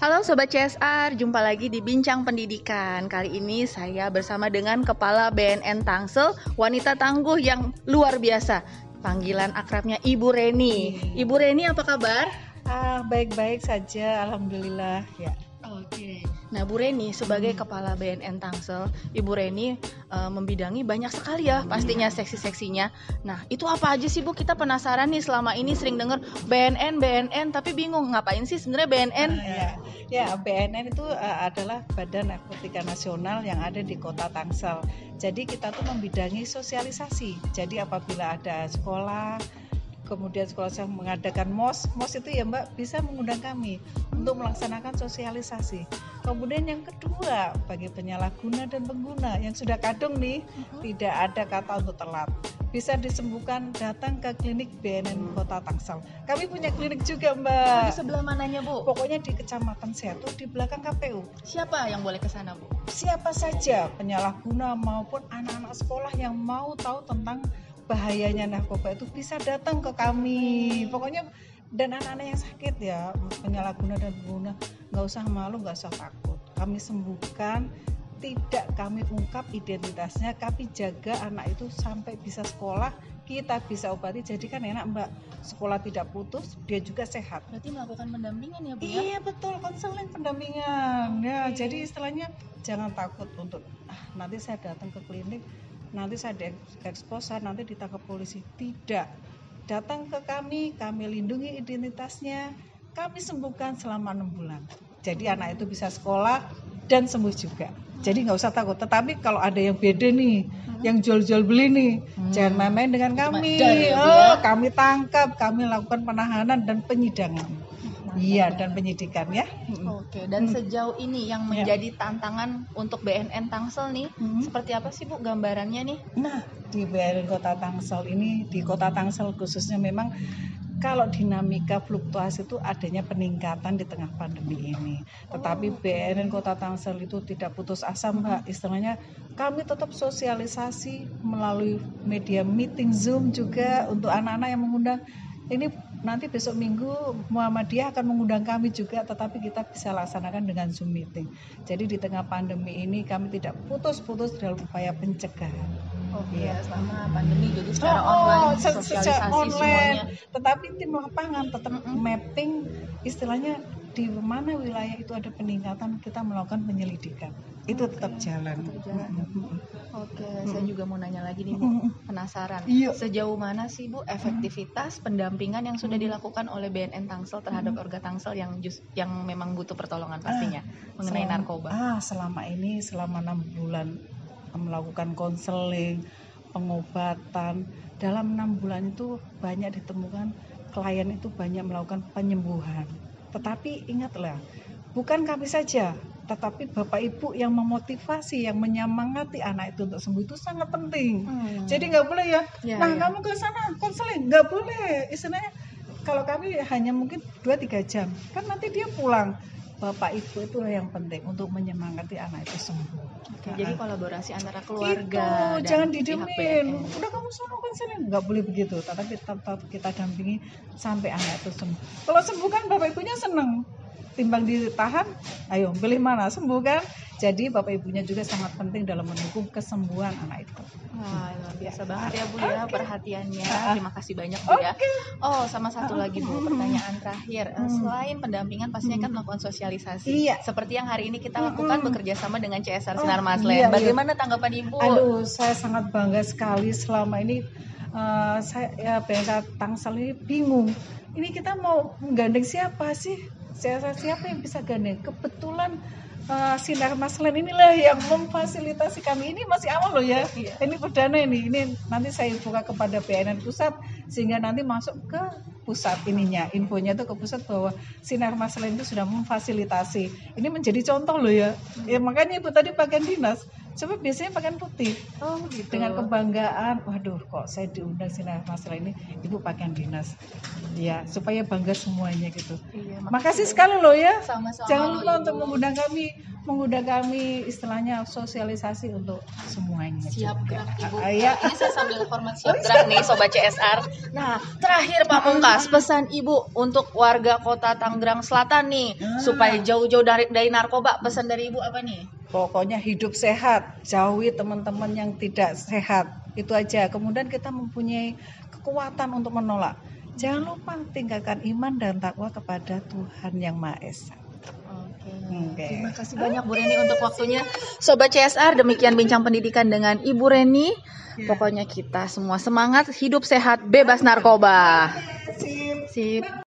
Halo Sobat CSR, jumpa lagi di Bincang Pendidikan. Kali ini saya bersama dengan Kepala BNN Tangsel, wanita tangguh yang luar biasa. Panggilan akrabnya Ibu Reni. Ibu Reni apa kabar? Ah, baik-baik saja, alhamdulillah. Ya. Oke. Nah, Bu Reni sebagai Kepala BNN Tangsel, Ibu Reni uh, membidangi banyak sekali ya pastinya seksi-seksinya. Nah, itu apa aja sih Bu? Kita penasaran nih selama ini sering dengar BNN, BNN, tapi bingung ngapain sih sebenarnya BNN? Ah, ya. ya, BNN itu uh, adalah Badan Narkotika Nasional yang ada di Kota Tangsel. Jadi kita tuh membidangi sosialisasi. Jadi apabila ada sekolah kemudian sekolah saya mengadakan MOS, MOS itu ya Mbak bisa mengundang kami untuk melaksanakan sosialisasi. Kemudian yang kedua, bagi penyalahguna dan pengguna yang sudah kadung nih, uh-huh. tidak ada kata untuk telat. Bisa disembuhkan datang ke klinik BNN Kota Tangsel. Kami punya klinik juga Mbak. Di sebelah mananya Bu? Pokoknya di Kecamatan Setu di belakang KPU. Siapa yang boleh ke sana Bu? Siapa saja penyalahguna maupun anak-anak sekolah yang mau tahu tentang bahayanya narkoba itu bisa datang ke kami. Pokoknya dan anak-anak yang sakit ya penyalahguna dan pengguna nggak usah malu nggak usah takut. Kami sembuhkan tidak kami ungkap identitasnya kami jaga anak itu sampai bisa sekolah kita bisa obati. Jadi kan enak mbak sekolah tidak putus dia juga sehat. Berarti melakukan pendampingan ya bu ya? Iya betul konseling pendampingan. Ya jadi istilahnya jangan takut untuk ah, nanti saya datang ke klinik nanti saya diekspos saya nanti ditangkap polisi. Tidak. Datang ke kami kami lindungi identitasnya. Kami sembuhkan selama enam bulan. Jadi anak itu bisa sekolah dan sembuh juga. Jadi nggak usah takut. Tetapi kalau ada yang beda nih hmm. yang jual-jual beli nih hmm. jangan main-main dengan kami. oh ya? kami tangkap kami lakukan penahanan dan penyidangan Iya dan penyidikan ya. Oke dan hmm. sejauh ini yang ya. menjadi ya. tantangan untuk BNN Tangsel nih hmm. seperti apa sih bu gambarannya nih? Nah di BNN Kota Tangsel ini di Kota Tangsel khususnya memang kalau dinamika fluktuasi itu adanya peningkatan di tengah pandemi ini. Tetapi oh. BNN Kota Tangsel itu tidak putus asa Mbak. Istilahnya kami tetap sosialisasi melalui media meeting Zoom juga untuk anak-anak yang mengundang ini nanti besok minggu Muhammadiyah akan mengundang kami juga tetapi kita bisa laksanakan dengan Zoom meeting. Jadi di tengah pandemi ini kami tidak putus-putus dalam upaya pencegahan. Oke, ya. selama pandemi jadi secara oh, online oh, sosialisasi online. semuanya. Tetapi tim lapangan tetap mm mapping istilahnya di mana wilayah itu ada peningkatan kita melakukan penyelidikan itu okay. tetap jalan. Tetap jalan. Oke, okay. saya juga mau nanya lagi nih Bu, penasaran. Iya. Sejauh mana sih Bu efektivitas pendampingan yang sudah dilakukan oleh BNN Tangsel terhadap Orga Tangsel yang just, yang memang butuh pertolongan pastinya ah, mengenai selama, narkoba? Ah, selama ini selama enam bulan melakukan konseling, pengobatan dalam enam bulan itu banyak ditemukan klien itu banyak melakukan penyembuhan tetapi ingatlah, bukan kami saja, tetapi bapak ibu yang memotivasi, yang menyemangati anak itu untuk sembuh itu sangat penting. Hmm. Jadi nggak boleh ya, ya nah ya. kamu ke sana konseling, nggak boleh. Istilahnya kalau kami hanya mungkin 2-3 jam, kan nanti dia pulang bapak ibu itu yang penting untuk menyemangati anak itu sembuh. Oke, jadi kolaborasi antara keluarga itu, dan jangan didemin. Udah kamu suruh konseling, nggak boleh begitu. Tapi tetap kita dampingi sampai anak itu sembuh. Kalau sembuh kan bapak ibunya seneng timbang ditahan, ayo pilih mana sembuh kan? Jadi bapak ibunya juga sangat penting dalam mendukung kesembuhan anak itu. Wah, luar biasa banget ya Bu ya perhatiannya. Terima kasih banyak Bu ya. Oh, sama satu lagi Bu, pertanyaan terakhir. Eh, hmm. Selain pendampingan pastinya kan melakukan sosialisasi. Iya. Seperti yang hari ini kita lakukan bekerja sama dengan CSR Sinar oh, Maslen. Iya, Bagaimana iya. tanggapan Ibu? Aduh, saya sangat bangga sekali selama ini uh, saya ya BNK Tangsel ini bingung. Ini kita mau menggandeng siapa sih? Siapa siapa yang bisa gandeng? Kebetulan uh, sinar maslen inilah yang memfasilitasi kami. Ini masih awal loh ya. Iya. ini perdana ini. Ini nanti saya buka kepada BNN pusat sehingga nanti masuk ke pusat ininya. Infonya itu ke pusat bahwa sinar maslen itu sudah memfasilitasi. Ini menjadi contoh loh ya. Ya makanya ibu tadi bagian dinas coba biasanya pakaian putih. Oh gitu. dengan kebanggaan waduh kok saya diundang sini masalah ini ibu pakaian dinas. Ya supaya bangga semuanya gitu. Iya, makasih sekali loh ya. Sama-sama. Jangan lupa untuk Ibu. mengundang kami mengundang kami istilahnya sosialisasi untuk semuanya siap juga. gerak ibu. Ah, iya. Nah, ini saya sambil format siap gerak nih sobat CSR nah terakhir Pak Pungkas pesan ibu untuk warga kota Tangerang Selatan nih Ah. supaya jauh-jauh dari dari narkoba. Pesan dari ibu apa nih Pokoknya hidup sehat, jauhi teman-teman yang tidak sehat. Itu aja. Kemudian kita mempunyai kekuatan untuk menolak. Jangan lupa tinggalkan iman dan takwa kepada Tuhan yang Maha Esa. Oke. Oke. Terima kasih banyak Bu Reni untuk waktunya. Sobat CSR, demikian bincang pendidikan dengan Ibu Reni. Pokoknya kita semua semangat, hidup sehat, bebas narkoba. Sip.